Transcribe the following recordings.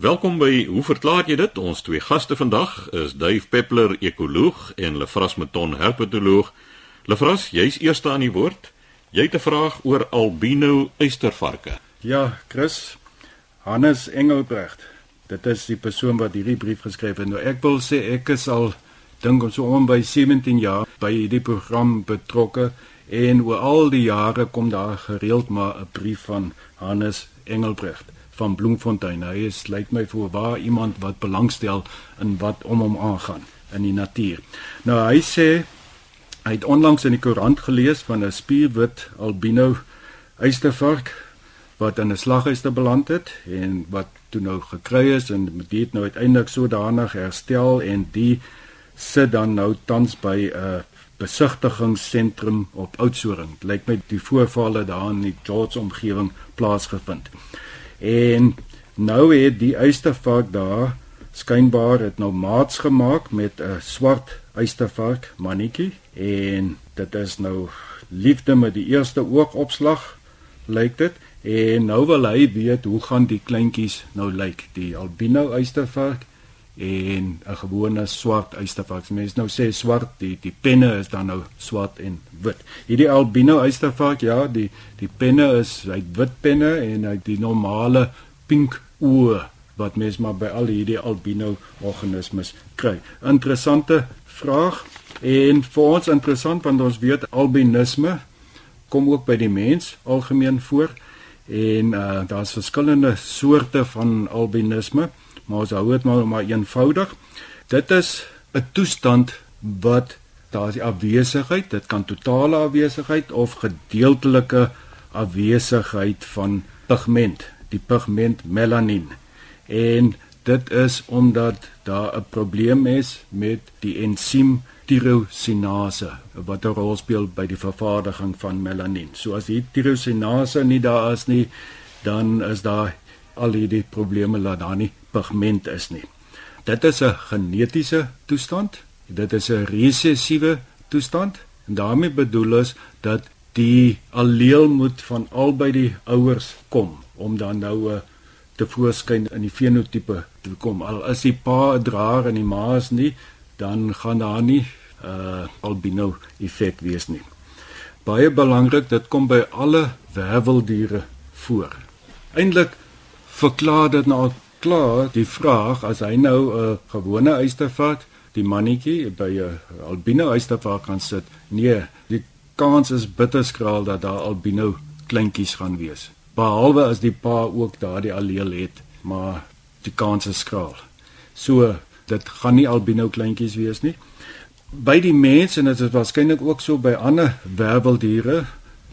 Welkom by Hoe verklaar jy dit? Ons twee gaste vandag is Dave Peppler, ekoloog en Lefras Meton, herpetoloog. Lefras, jy's eerste aan die woord. Jy het 'n vraag oor albino eystervarke. Ja, Chris. Hannes Engelbrecht. Dit is die persoon wat hierdie brief geskryf het. Nou ek wil sê ek is al dink ons so om by 17 jaar by hierdie program betrokke en oor al die jare kom daar gereeld maar 'n brief van Hannes Engelbrecht van Bloemfontein. Hy is lyk my vir waar iemand wat belangstel in wat om hom aangaan in die natuur. Nou hy sê hy het onlangs in die koerant gelees van 'n spierwit albino eystervark wat in 'n slaghuis beland het en wat toe nou gekry is en dit nou uiteindelik sodanig herstel en die sit dan nou tans by 'n besigtigingssentrum op Oudtshoorn. Lyk my die voorvalle daar in die George omgewing plaasgevind. En nou het die eystervark daar skynbaar het nou maats gemaak met 'n swart eystervark mannetjie. En dit is nou liefde met die eerste oogopslag lyk dit. En nou wil hy weet hoe gaan die kleintjies nou lyk die albino eystervark en 'n gewone swart eystervark. Mense nou sê swart, die die penne is dan nou swart en wit. Hierdie albino eystervark, ja, die die penne is hy wit penne en hy die normale pink oë wat mens maar by al hierdie albino organismes kry. Interessante vraag en vir ons interessant want ons weet albinisme kom ook by die mens algemeen voor en uh, daar's verskillende soorte van albinisme maar ons hou dit maar maar eenvoudig. Dit is 'n toestand wat daar is afwesigheid, dit kan totale afwesigheid of gedeeltelike afwesigheid van pigment, die pigment melanin. En dit is omdat daar 'n probleem is met die ensiem tyrosinase wat 'n rol speel by die vervaardiging van melanin. So as die tyrosinase nie daar is nie, dan is daar al hierdie probleme laat daar nie pigment is nie. Dit is 'n genetiese toestand. Dit is 'n resessiewe toestand en daarmee bedoel is dat die alleel moet van albei die ouers kom om dan nou 'n eh, te voorskyn in die fenotipe te kom. Al is die pa 'n draer en die ma is nie, dan gaan daar nie 'n uh, albino effek wees nie. Baie belangrik, dit kom by alle werveldiere voor. Eindelik verklaar dit nou klaar die vraag as hy nou 'n uh, gewone eystervat die mannetjie by 'n uh, albino eystervat kan sit nee die kans is bitter skraal dat daar albino kleintjies gaan wees. Behalwe as die pa ook daardie alleel het maar die kans is skraal. So dit gaan nie albino kleintjies wees nie. By die mens en dit is waarskynlik ook so by ander werveldiere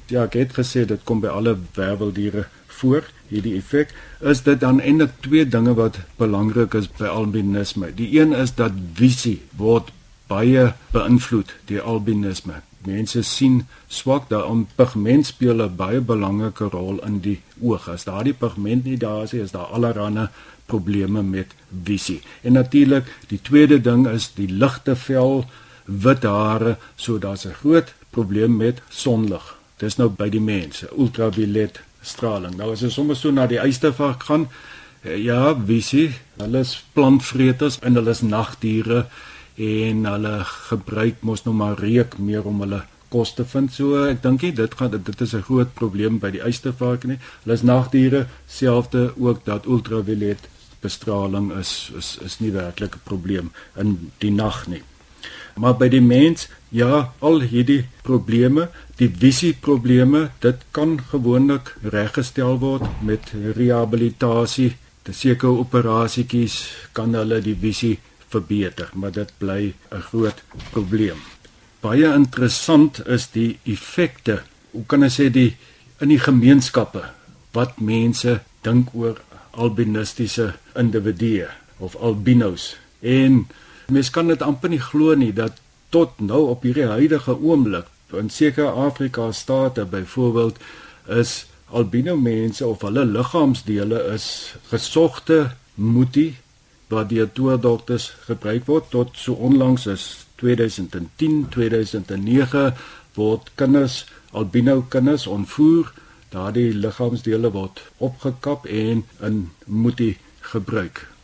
ja ek het gesê dit kom by alle werveldiere voor hierdie effek is dit dan eintlik twee dinge wat belangrik is by albinisme. Die een is dat visie word baie beïnvloed deur albinisme. Mense sien swak daarom pigment speel 'n baie belangrike rol in die oog. As daardie pigment nie daar is, is daar allerlei probleme met visie. En natuurlik, die tweede ding is die ligte vel, wit hare, so daar's 'n groot probleem met sonlig. Dis nou by die mense, ultraviolet straling. Nou as ons sommer so na die eystervark gaan, eh, ja, visie, hulle is plantvreters en hulle is nagdiere en hulle gebruik mos nou maar reuk meer om hulle kos te vind. So ek dink dit gaan dit is 'n groot probleem by die eystervark nie. Hulle is nagdiere, selfde ook dat ultraviolet bestraling is is is nie werklik 'n probleem in die nag nie. Maar by die mens, ja, al hierdie probleme, die visieprobleme, dit kan gewoonlik reggestel word met rehabilitasie. Te sekere operasietjies kan hulle die visie verbeter, maar dit bly 'n groot probleem. Baie interessant is die effekte, hoe kan ek sê die in die gemeenskappe wat mense dink oor albinistiese individue of albinos en Mens kan dit amper nie glo nie dat tot nou op hierdie huidige oomblik in sekere Afrika state byvoorbeeld is albino mense of hulle liggaamsdele is gesogte muti wat deur toerdokters gebruik word tot so onlangs as 2010 2009 word kinders albino kinders ontvoer daardie liggaamsdele word opgekap en in muti gebruik.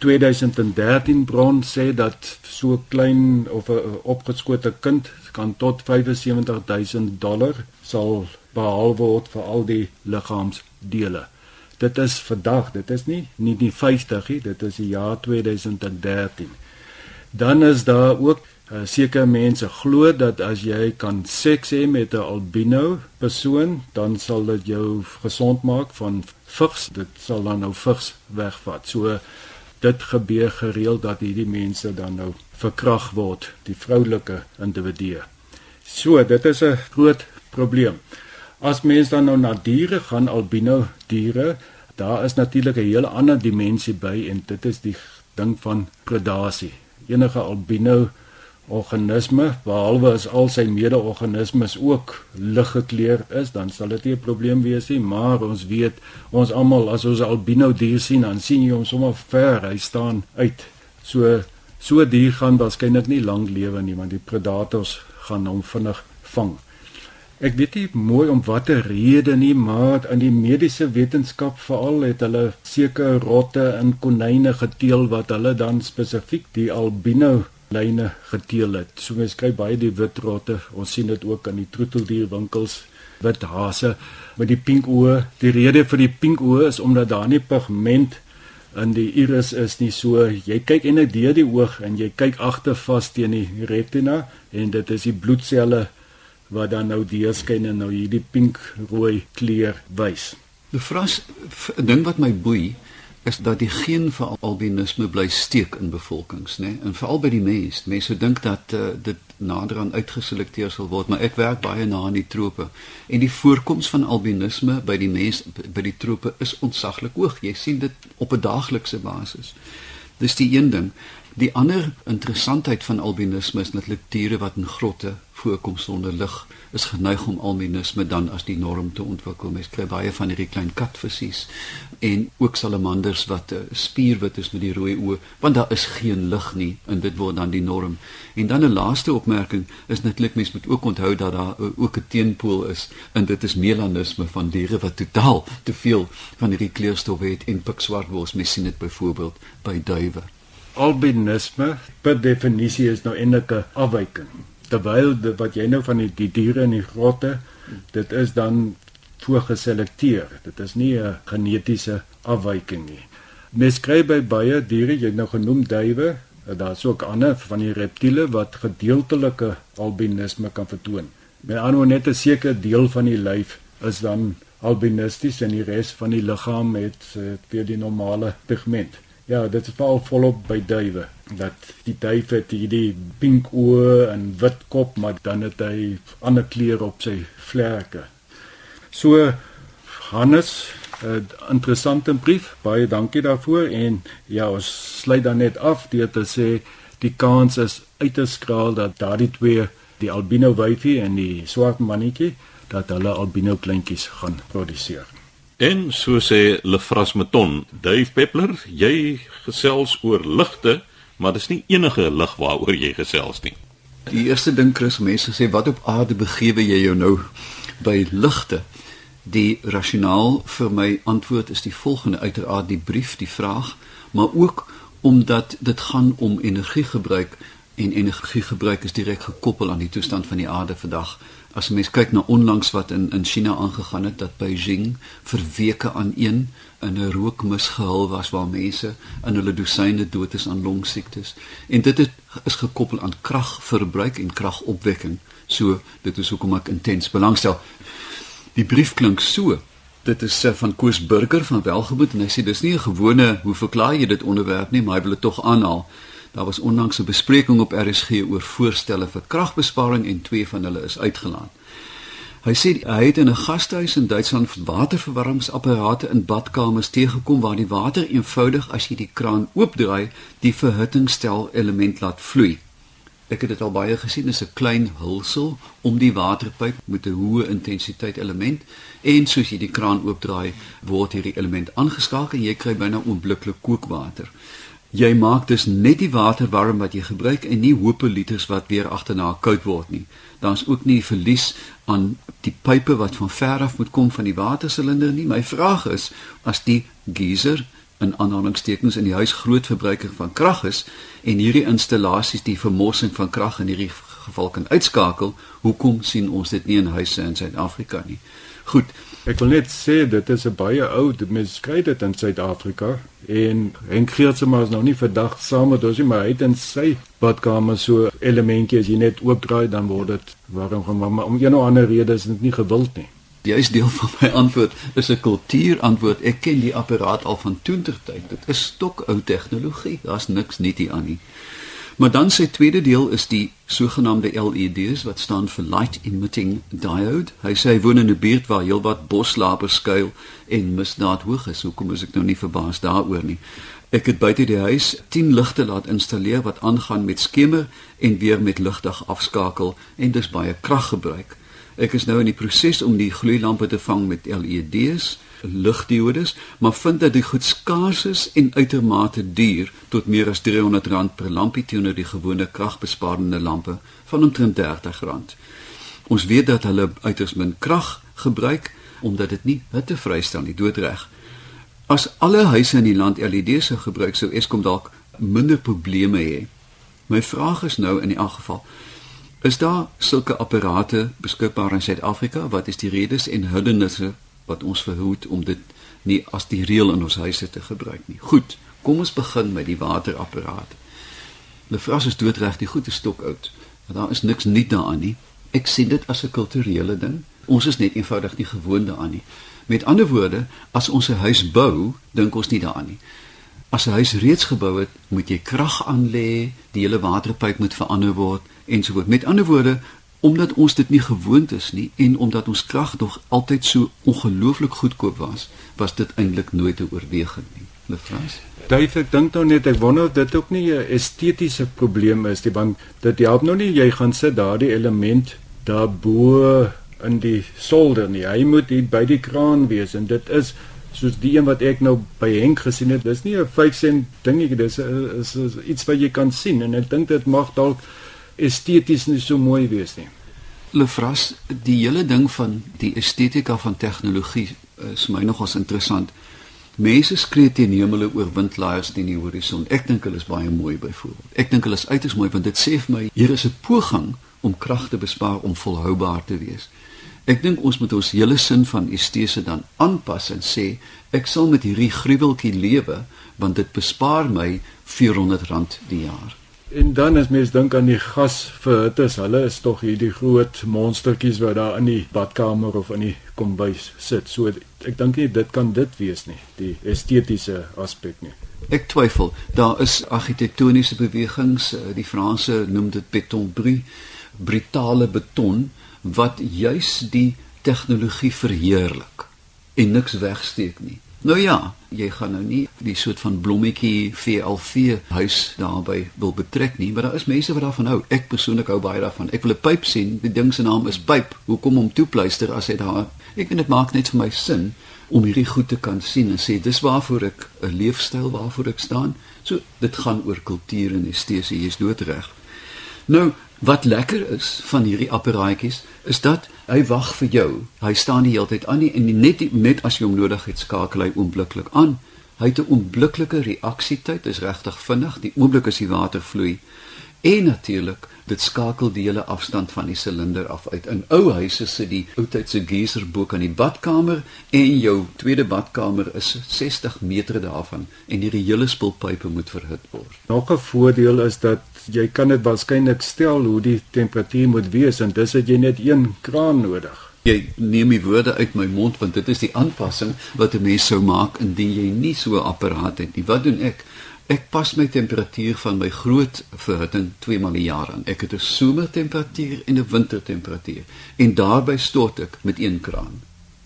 2013 bron sê dat so klein of 'n opgeskote kind kan tot 75000 dollar sal behaal word vir al die liggaamsdele. Dit is vandag, dit is nie nie die 50 nie, dit is die jaar 2013. Dan is daar ook uh, sekere mense glo dat as jy kan seks hê met 'n albino persoon, dan sal dit jou gesond maak van vigs. Dit sal dan nou vigs wegvat. So dit gebeur gereeld dat hierdie mense dan nou verkrag word, die vroulike individue. So, dit is 'n groot probleem. As mens dan nou na diere gaan, albino diere, daar is natuurlik 'n hele ander dimensie by en dit is die ding van predasie. Enige albino organisme, behalwe as al sy mede-organismes ook lig gekleur is, dan sal dit nie 'n probleem wees nie, maar ons weet ons almal as ons 'n albino dier sien, dan sien jy hom sommer ver, hy staan uit. So so dier gaan waarskynlik nie lank lewe nie, want die predators gaan hom vinnig vang. Ek weet nie mooi om watter rede nie, maar in die mediese wetenskap veral het hulle sekere rotte en konyne geteel wat hulle dan spesifiek die albino lyne geteel het. So mens kry baie die wit rotte. Ons sien dit ook aan die troeteldierwinkels, wit hase met die pink oë. Die rede vir die pink oë is omdat daar nie pigment in die iris is nie. So jy kyk en net deur die oog en jy kyk agter vas teen die retina en dit is die bloedselle wat dan nou deurskyn en nou hierdie pink rooi kleur wys. Die vras 'n ding wat my boei is dat die geen vir albinisme bly steek in bevolkings, nê? En veral by die mense. Mense dink dat uh, dit nader aan uitgeselekteer sal word, maar ek werk baie na in die trope. En die voorkoms van albinisme by die mense by die trope is ontsaglik hoog. Jy sien dit op 'n daaglikse basis. Dis die een ding. Die ander interessantheid van albinisme is natuurlik diere wat in grotte voorkom sonder lig is geneig om albinisme dan as die norm te ontwikkel. Mens kry baie van hierdie klein katvissies en ook salamanders wat uh, spierwit is met die rooi oë, want daar is geen lig nie en dit word dan die norm. En dan 'n laaste opmerking is natuurlik mens moet ook onthou dat daar uh, ook 'n teenpool is en dit is melanisme van diere wat totaal te veel van hierdie kleurstof het en pikswart word. Mens sien dit byvoorbeeld by duwe albinisme per definisie is nou eintlik 'n afwyking. Terwyl dit wat jy nou van die, die diere in die grotte, dit is dan voorgeselekteer. Dit is nie 'n genetiese afwyking nie. Mens kry by baie diere, jy het nou genoem duwe, daar's ook ander van die reptiele wat gedeeltelike albinisme kan vertoon. Met ander woorde net 'n sekere deel van die lyf is dan albinisties en die res van die liggaam het, het weer die normale pigment. Ja, dit is val volop by duwe. Dat die duif het hierdie pink oë en wit kop, maar dan het hy ander kleure op sy vlerke. So Hannes, 'n interessante brief. Baie dankie daarvoor en ja, ons sluit dan net af deur te sê die kans is uiters skraal dat daardie twee, die albino wyfie en die swart mannetjie, dat hulle albino kleintjies gaan produseer. En so sê Lefras Meton, Dave Peppler, jy gesels oor ligte, maar dis nie enige lig waaroor jy gesels nie. Die eerste ding Chris, mense sê wat op aarde begewe jy jou nou by ligte? Die rasionaal vir my antwoord is die volgende uiteraard die brief, die vraag, maar ook omdat dit gaan om energiegebruik en energiegebruik is direk gekoppel aan die toestand van die aarde vandag as jy mens kyk na onlangs wat in in China aangegaan het dat Beijing vir weke aan een in 'n rookmis gehul was waar mense in hulle dosyne dood is aan longsiektes. En dit het, is gekoppel aan kragverbruik en kragopwekking. So dit is hoekom ek intens belangstel. Die brief klink so. Dit is uh, van Koos Burger van Welgemoed en hy sê dis nie 'n gewone hoe verklaar jy dit onderwerp nie maar hy wil dit tog aanhaal Daar was onlangs 'n bespreking op RSG oor voorstelle vir kragbesparing en twee van hulle is uitgelaat. Hy sê hy het in 'n gastehuis in Duitsland waterverwarmingsapparate in badkamers teëgekom waar die water eenvoudig as jy die kraan oopdraai, die verhittingsstel element laat vloei. Ek het dit al baie gesien, dis 'n klein hulsel om die waterpyp met 'n hoë intensiteit element en soos jy die kraan oopdraai, word hierdie element aangeskakel en jy kry byna onmiddellik kookwater jy maak dus net die water warm wat jy gebruik en nie hoope liters wat weer agterna koud word nie. Daar's ook nie verlies aan die pype wat van ver af moet kom van die watersilinder nie. My vraag is as die geyser in aanhalingstekens in die huis groot verbruiker van krag is en hierdie installasies die vermorsing van krag in hierdie geval kan uitskakel, hoekom sien ons dit nie in huise in Suid-Afrika nie? Goed, Ek wil net sê dit is 'n baie ou mens kry dit in Suid-Afrika en Henk Geertsma is nou nie vandag saam met ons nie, maar hy het in sy badkamer so elementjies jy net oopdraai dan word dit warm gemaak, maar om een of ander rede is dit nie gewild nie. Die is deel van my antwoord is 'n kultuurantwoord. Ek ken die apparaat al van toentertyd. Dit is stokou tegnologie. Daar's niks nie hier aan nie. Maar dan sy tweede deel is die sogenaamde LEDs wat staan vir light emitting diode. Hy sê hy woon in 'n buurt waar heelwat boslapers skuil en misdaad hoog is. Hoekom is ek nou nie verbaas daaroor nie? Ek het buite die huis 10 ligte laat installeer wat aangaan met skemer en weer met ligdag afskakel en dis baie krag gebruik. Ek is nou in die proses om die gloeilampe te vang met LEDs, ligdiodes, maar vind dat dit goed skaars is en uitermate duur tot meer as R300 per lampie teenoor die gewone kragbesparende lampe van omtrent R30. Ons weet dat hulle uiters min krag gebruik omdat dit nie hitte vrystel nie, doodreg. As alle huise in die land LED's sou gebruik, sou Eskom dalk minder probleme hê. My vraag is nou in die geval Is daar sulke apparate beskikbaar in Suid-Afrika? Wat is die redes en hindernisse wat ons verhoed om dit nie as die reël in ons huise te gebruik nie? Goed, kom ons begin met die waterapparaat. Lefras is doodreg, die goed is stokoud. Daar is niks nuut daaraan nie. Ek sien dit as 'n kulturele ding. Ons is net eenvoudig nie gewoond daaraan nie. Met ander woorde, as ons 'n huis bou, dink ons nie daaraan nie. As 'n huis reeds gebou het, moet jy krag aanlê, die hele waterpyp moet verander word ensovoorts. Met ander woorde, omdat ons dit nie gewoond is nie en omdat ons krag nog altyd so ongelooflik goedkoop was, was dit eintlik nooit 'n oorweging nie. Mevrous. Dave, ek dink nou net ek wonder of dit ook nie 'n estetiese probleem is nie, want dit help nou nie jy gaan sit daardie element daarbo in die solder nie. Hy moet hier by die kraan wees en dit is soos die een wat ek nou by Henk gesien het. Dis nie 'n 5 sent dingetjie, dis is, is iets wat jy kan sien en ek dink dit mag dalk esteties nie so mooi wees nie. Lefras, die hele ding van die estetika van tegnologie is my nogals interessant. Mense skree teen hemele oor windlaaiers teen die horison. Ek dink hulle is baie mooi byvoorbeeld. Ek dink hulle is uiters mooi want dit sê vir my hier is 'n poging om krag te bespaar om volhoubaar te wees. Ek dink ons moet ons hele sin van estese dan aanpas en sê ek sal met hierdie gruweltjie lewe want dit bespaar my R400 die jaar. En dan as mens dink aan die gasverhitters, hulle is tog hierdie groot monstertjies wat daar in die badkamer of in die kombuis sit. So ek dink nie dit kan dit wees nie, die estetiese aspek nie. Ek twyfel. Daar is argitektoniese bewegings, eh, die Franse noem dit beton brie, brutale beton wat juis die tegnologie verheerlik en niks wegsteek nie. Nou ja, jy gaan nou nie die soort van blommetjie VLV huis daarby wil betrek nie, maar daar is mense wat daarvan hou. Ek persoonlik hou baie daarvan. Ek wil 'n pyp sien. Die ding se naam is pyp. Hoekom om toepluister as hy daar? Ek vind dit maak net vir my sin om hierdie goed te kan sien en sê dis waarvoor ek 'n leefstyl waarvoor ek staan. So dit gaan oor kultuur en estesie, jy's doodreg. Nou, wat lekker is van hierdie apparaatjies is dat hy wag vir jou. Hy staan die hele tyd aan nie, en net net as jy hom nodig het, skakel hy oombliklik aan. Hy het 'n oombliklike reaksietyd, is regtig vinnig. Die oomblik as die water vloei. En natuurlik, dit skakel die hele afstand van die silinder af uit. In ou huise sit die ou tyd se geyser bo kan die badkamer en jou tweede badkamer is 60 meter daarvan en hierdie hele spulpype moet verhit word. Nog 'n voordeel is dat jy kan dit waarskynlik stel hoe die temperatuur moet wees en dis het jy net een kraan nodig. Jy neem die woorde uit my mond want dit is die aanpassing wat 'n mens sou maak indien jy nie so 'n apparaat het nie. Wat doen ek? Ek pas my temperatuur van my groot verhitting 2 maal 'n jaar aan. Ek het 'n somertemperatuur en 'n wintertemperatuur en daarbey stort ek met een kraan.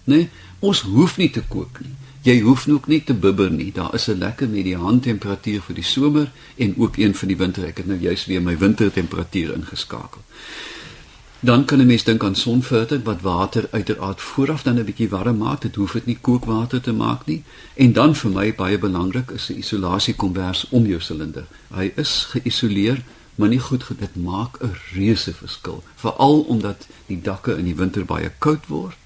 Né? Nee, ons hoef nie te kook nie. Jy hoef ook nie te bibber nie. Daar is 'n lekker mediaantemperatuur vir die somer en ook een vir die winter. Ek het nou juis weer my wintertemperatuur ingeskakel. Dan kan 'n mens dink aan sonverter wat water uiteraard vooraf dan 'n bietjie warm maak. Dit hoef dit nie kookwater te maak nie. En dan vir my baie belangrik is 'n isolasiekombers om jou silinder. Hy is geïsoleer, maar nie goed dit maak 'n reuse verskil, veral omdat die dakke in die winter baie koud word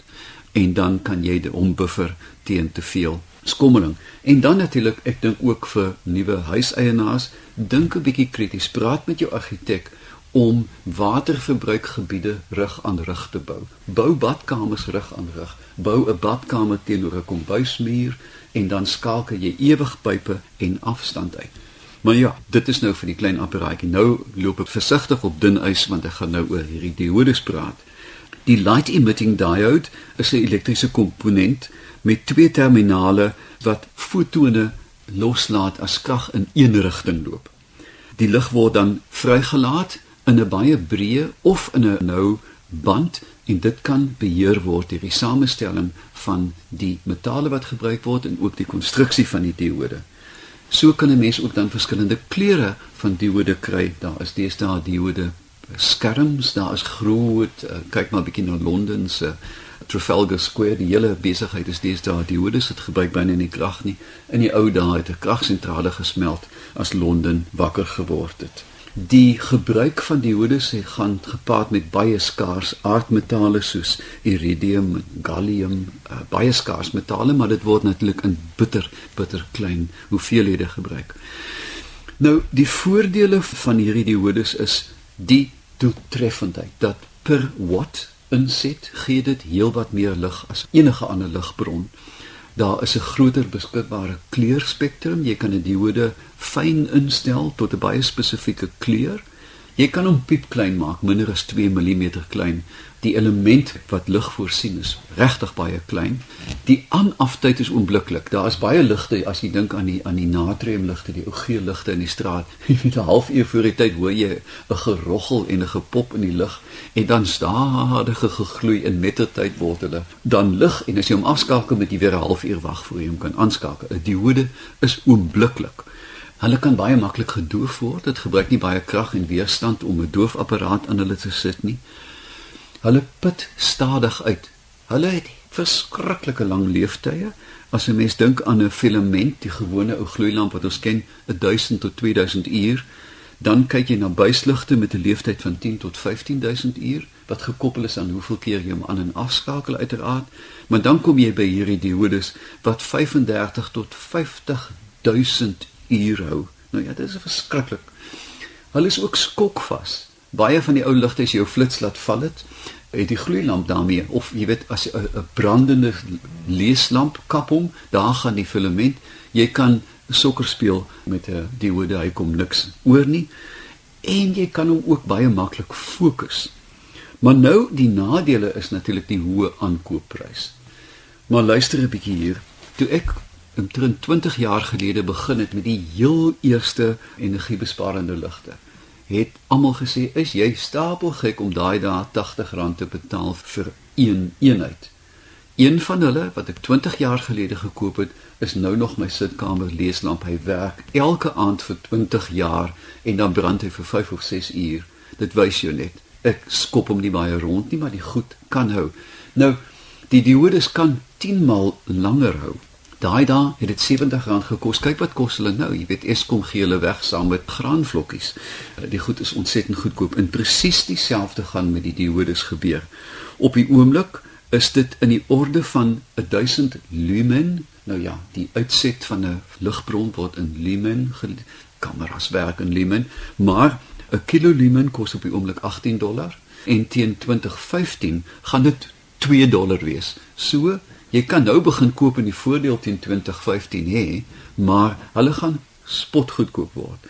en dan kan jy hom buffer teen te veel skommeling. En dan natuurlik, ek dink ook vir nuwe huiseienaars, dink 'n bietjie krities, praat met jou argitek om waterverbruikgebiede rug aan rug te bou. Bou badkamers rug aan rug. Bou 'n badkamer teenoor 'n kombuismuur en dan skakel jy ewig pipe en afstand uit. Maar ja, dit is nou vir die klein apparaatjie. Nou loop ek versigtig op dun ys want ek gaan nou oor hierdie diodes praat. Die light emitting diode is 'n elektriese komponent met twee terminale wat fotone loslaat as krag in een rigting loop. Die lig word dan vrygelaat in 'n baie breë of in 'n nou band en dit kan beheer word deur die samestelling van die metale wat gebruik word en ook die konstruksie van die diode. So kan 'n mens ook dan verskillende kleure van diode kry. Daar is deesdae diode skerms, daar is groot uh, kyk maar 'n bietjie na Londen se Trafalgar Square, die hele besigheid is deesdae diodes, dit gebruik binne nie krag nie. In die ou dae het 'n kragsentrale gesmelt as Londen wakker geword het die gebruik van die hodes het gaan gepaard met baie skaars aardmetale soos iridium, gallium, uh, baie skaars metale, maar dit word natuurlik in bitter bitter klein hoeveelhede gebruik. Nou, die voordele van hierdie diodes is die doeltreffendheid dat per watt inset gee dit heelwat meer lig as enige ander ligbron. Daar is 'n groter beskikbare kleurspektrum. Jy kan 'n diode fyn instel tot 'n baie spesifieke kleur. Jy kan hom piep klein maak, minder as 2 mm klein. Die element wat lig voorsien is regtig baie klein. Die aanaftyd is onmiddellik. Daar is baie ligte as jy dink aan die aan die natriumligte, die ou geel ligte in die straat. Jy weet 'n halfuur voor die tyd hoor jy 'n geroggel en 'n gepop in die lug en dan stadige gegloei in mettertyd word hulle dan lig en as jy hom afskakel moet jy weer 'n halfuur wag voor jy hom kan aanskakel. 'n Diode is onmiddellik. Hulle kan baie maklik gedoof word. Dit gebruik nie baie krag en weerstand om 'n doofapparaat aan hulle te sit nie. Hulle put stadig uit. Hulle het verskriklike lang lewensduur. As 'n mens dink aan 'n filament, die gewone ou gloeilamp wat ons ken, 1000 tot 2000 uur, dan kyk jy na buisligte met 'n lewensduur van 10 tot 15000 uur wat gekoppel is aan hoeveel keer jy hom aan en afskakel uiteraard. Maar dan kom jy by hierdie diodes wat 35 tot 50000 uur hou. Nou ja, dit is verskriklik. Hulle is ook skokvas. Baie van die ou ligte as jy jou flits laat val het, het die gloeilamp daarmee of jy weet as 'n brandende leeslamp kap hom, daar gaan die filament. Jy kan sokker speel met 'n diode, hy kom niks oor nie. En jy kan hom ook baie maklik fokus. Maar nou die nadele is natuurlik die hoë aankoopprys. Maar luister 'n bietjie hier. Toe ek omtrent 20 jaar gelede begin het met die heel eerste energiebesparende ligte. Het almal gesê, "Is jy stapel gek om daai dae R80 te betaal vir een eenheid?" Een van hulle wat ek 20 jaar gelede gekoop het, is nou nog my sitkamer leeslamp. Hy werk elke aand vir 20 jaar en dan brand hy vir 5 of 6 uur. Dit wys jou net. Ek skop hom nie baie rond nie, maar die goed kan hou. Nou, die diodes kan 10 maal langer hou. Daai dae het dit R70 gekos. Kyk wat kos hulle nou. Jy weet Eskom gee hulle weg saam met graanvlokkies. Die goed is ontsettend goedkoop. En presies dieselfde gaan met die diodes gebeur. Op die oomblik is dit in die orde van 1000 lumen. Nou ja, die uitset van 'n ligbron word in lumen kameras werk in lumen, maar 'n kilo lumen kos op die oomblik 18 dollar en teen 2015 gaan dit 2 dollar wees. So Jy kan nou begin koop in die voordeel teen 2015 hê, maar hulle gaan spot goedkoop word.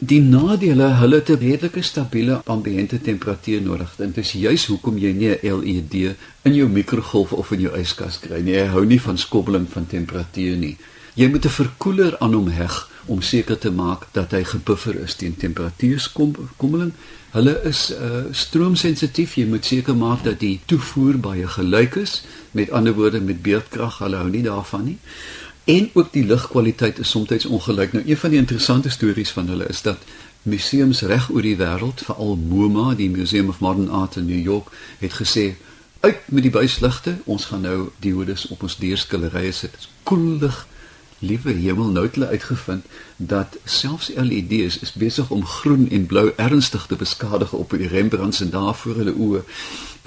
Die nadele, hulle het 'n redelike stabiele ambiënte temperatuur nodig. Dit is juis hoekom jy nie 'n LED in jou mikrogolf of in jou yskas kry nie. Hy hou nie van skobbeling van temperatuur nie. Jy moet 'n verkoeler aan hom heg om seker te maak dat hy gebuffer is teen temperatuurskommeling. Hulle is uh, stroomsensitief. Jy moet seker maak dat die toevoer baie gelyk is. Met ander woorde met beerdkrag, hulle hou nie daarvan nie. En ook die lugkwaliteit is soms ongelyk. Nou een van die interessante stories van hulle is dat museums reg oor die wêreld, veral MoMA, die Museum of Modern Art in New York, het gesê uit met die buisligte. Ons gaan nou diodes op ons deurskilderye sit. Koelig, Liewe hemel, nou het hulle uitgevind dat selfs LED's is besig om groen en blou ernstig te beskadig op die Rembrandt se daarvoor hulle oë.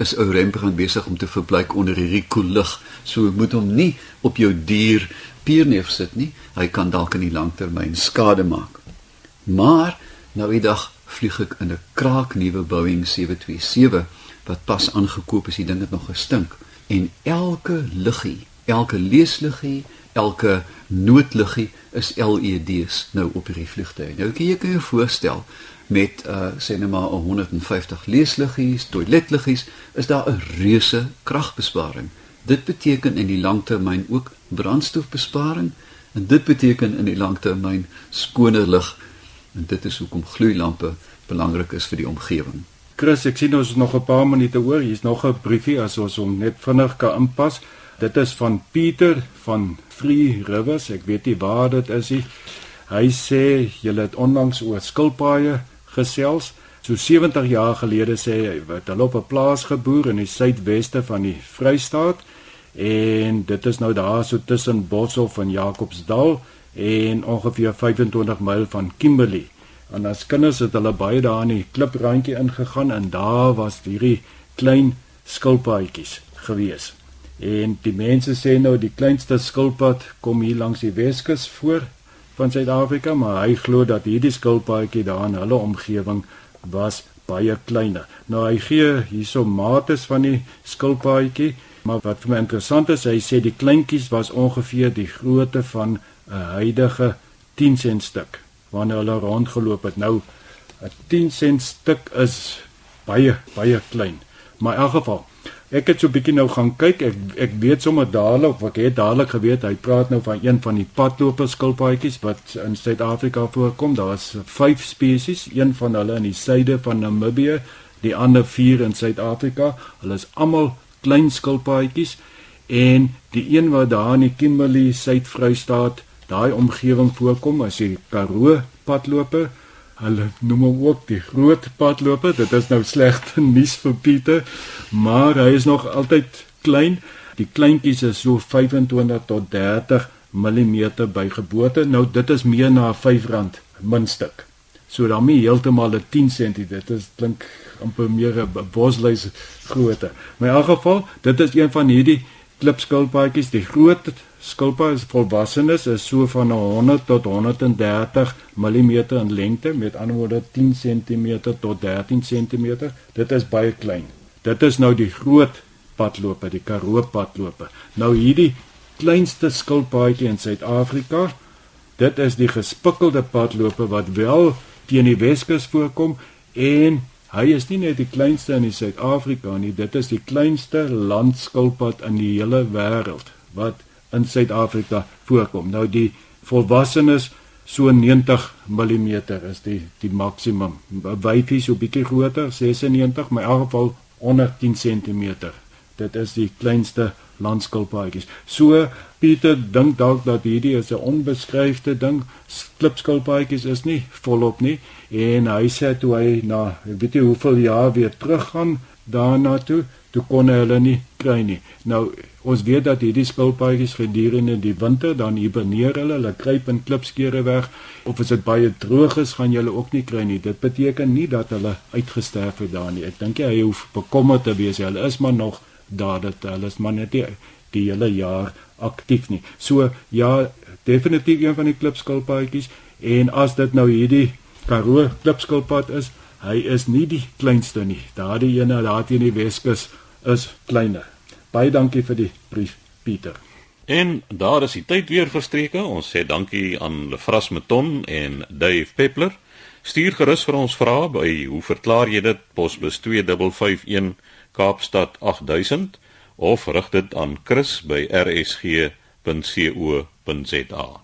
Is ou Rembrandt besig om te verbleik onder hierdie koel lig. So moet hom nie op jou dier pierneef sit nie. Hy kan dalk in die langtermyn skade maak. Maar nou die dag vlieg ek in 'n kraaknuwe Boeing 727 wat pas aangekoop is. Die ding het nog gestink en elke liggie, elke leesliggie elke noodliggie is LED's nou op hierdie vliegtuig. Nou kan jy kan jou voorstel met uh sê net maar 150 leesliggies, toiletliggies, is daar 'n reuse kragbesparing. Dit beteken in die langtermyn ook brandstofbesparing en dit beteken in die langtermyn skoner lig en dit is hoekom gloeilampe belangrik is vir die omgewing. Chris, ek sien ons nog 'n paar minute oor. Hier's nog 'n briefie as ons hom net vinnig kan inpas. Dit is van Pieter van Free Rivers. Ek weet nie waar dit is nie. Hy sê jy het onlangs oor skilpaaie gesels. So 70 jaar gelede sê hy wat hulle op 'n plaas geboer in die suidweste van die Vrystaat en dit is nou daar so tussen Boshoff en Jacobsdal en ongeveer 25 myl van Kimberley. En as kinders het hulle baie daar in die kliprandjie ingegaan en daar was hierdie klein skilpaadjies gewees. En die mense sê nou die kleinste skilpad kom hier langs die Weskus voor van Suid-Afrika, maar hy glo dat hierdie skilpaadjie daar in hulle omgewing was baie kleiner. Nou hy gee hierso mates van die skilpaadjie, maar wat vir my interessant is, hy sê die kleintjies was ongeveer die grootte van 'n huidige 10 sent stuk wanneer hulle rondgeloop het. Nou 'n 10 sent stuk is baie baie klein. Maar in elk geval Ek het so 'n bietjie nou gaan kyk. Ek ek weet sommer dadelik ek het dadelik geweet hy praat nou van een van die padloper skilpaadjies wat in Suid-Afrika voorkom. Daar's 5 spesies, een van hulle in die suide van Namibië, die ander 4 in Suid-Afrika. Hulle is almal klein skilpaadjies en die een wat daar in die Kimberley Suid-Vrystaat, daai omgewing voorkom, is die Karoo padloper. Hulle noem hom ook die groot padloper. Dit is nou slegte nuus vir Pieter, maar hy is nog altyd klein. Die kleintjies is so 25 tot 30 mm by geboorte. Nou dit is meer na R5 muntstuk. So dan nie heeltemal 'n 10 cm. Dit is klink amper meer 'n bosluis grootte. Maar in elk geval, dit is een van hierdie klipskilpaadjies, die groot skilpaads volwassenes is so van 100 tot 130 mm in lengte, met ander woorde 10 cm tot 13 cm. Dit is baie klein. Dit is nou die groot padloper, die Karoo padloper. Nou hierdie kleinste skilpaadjie in Suid-Afrika, dit is die gespikkelde padloper wat wel teen die Weskus voorkom en Hy is nie net die kleinste in Suid-Afrika nie, dit is die kleinste landskilpad in die hele wêreld wat in Suid-Afrika voorkom. Nou die volwassenes so 90 mm is die die maksimum. Wyfie so bietjie groter, 96, maar in elk geval onder 10 cm. Dit is die kleinste landskilpaadjies. So Pieter dink dalk dat hierdie is 'n onbeskryfde ding. Klipskilpaadjies is nie volop nie en hy sê toe hy na weet jy hoeveel jaar weer teruggaan daarna toe, toe kon hulle nie kry nie. Nou ons weet dat hierdie skilpaadjies gedurende die winter dan hiberneer hulle, hulle kruip in klipskeure weg of as dit baie droog is, gaan jy hulle ook nie kry nie. Dit beteken nie dat hulle uitgesterf het daar nie. Ek dink hy hoef bekommerd te wees. Hulle is maar nog daar dat hulle is maar net die, die hele jaar aktief nie. So ja, definitief een van die klipskilpaadjies en as dit nou hierdie Karoo klipskilpad is, hy is nie die kleinste nie. Daardie ene daar teen die Weskus is kleiner. Baie dankie vir die brief Pieter. En daar is die tyd weer verstreke. Ons sê dankie aan Lefras Meton en Dave Peppler. Stuur gerus vir ons vrae by hoe verklaar jy dit posbus 2551 Kaapstad 8000 of rig dit aan chris@rsg.co.za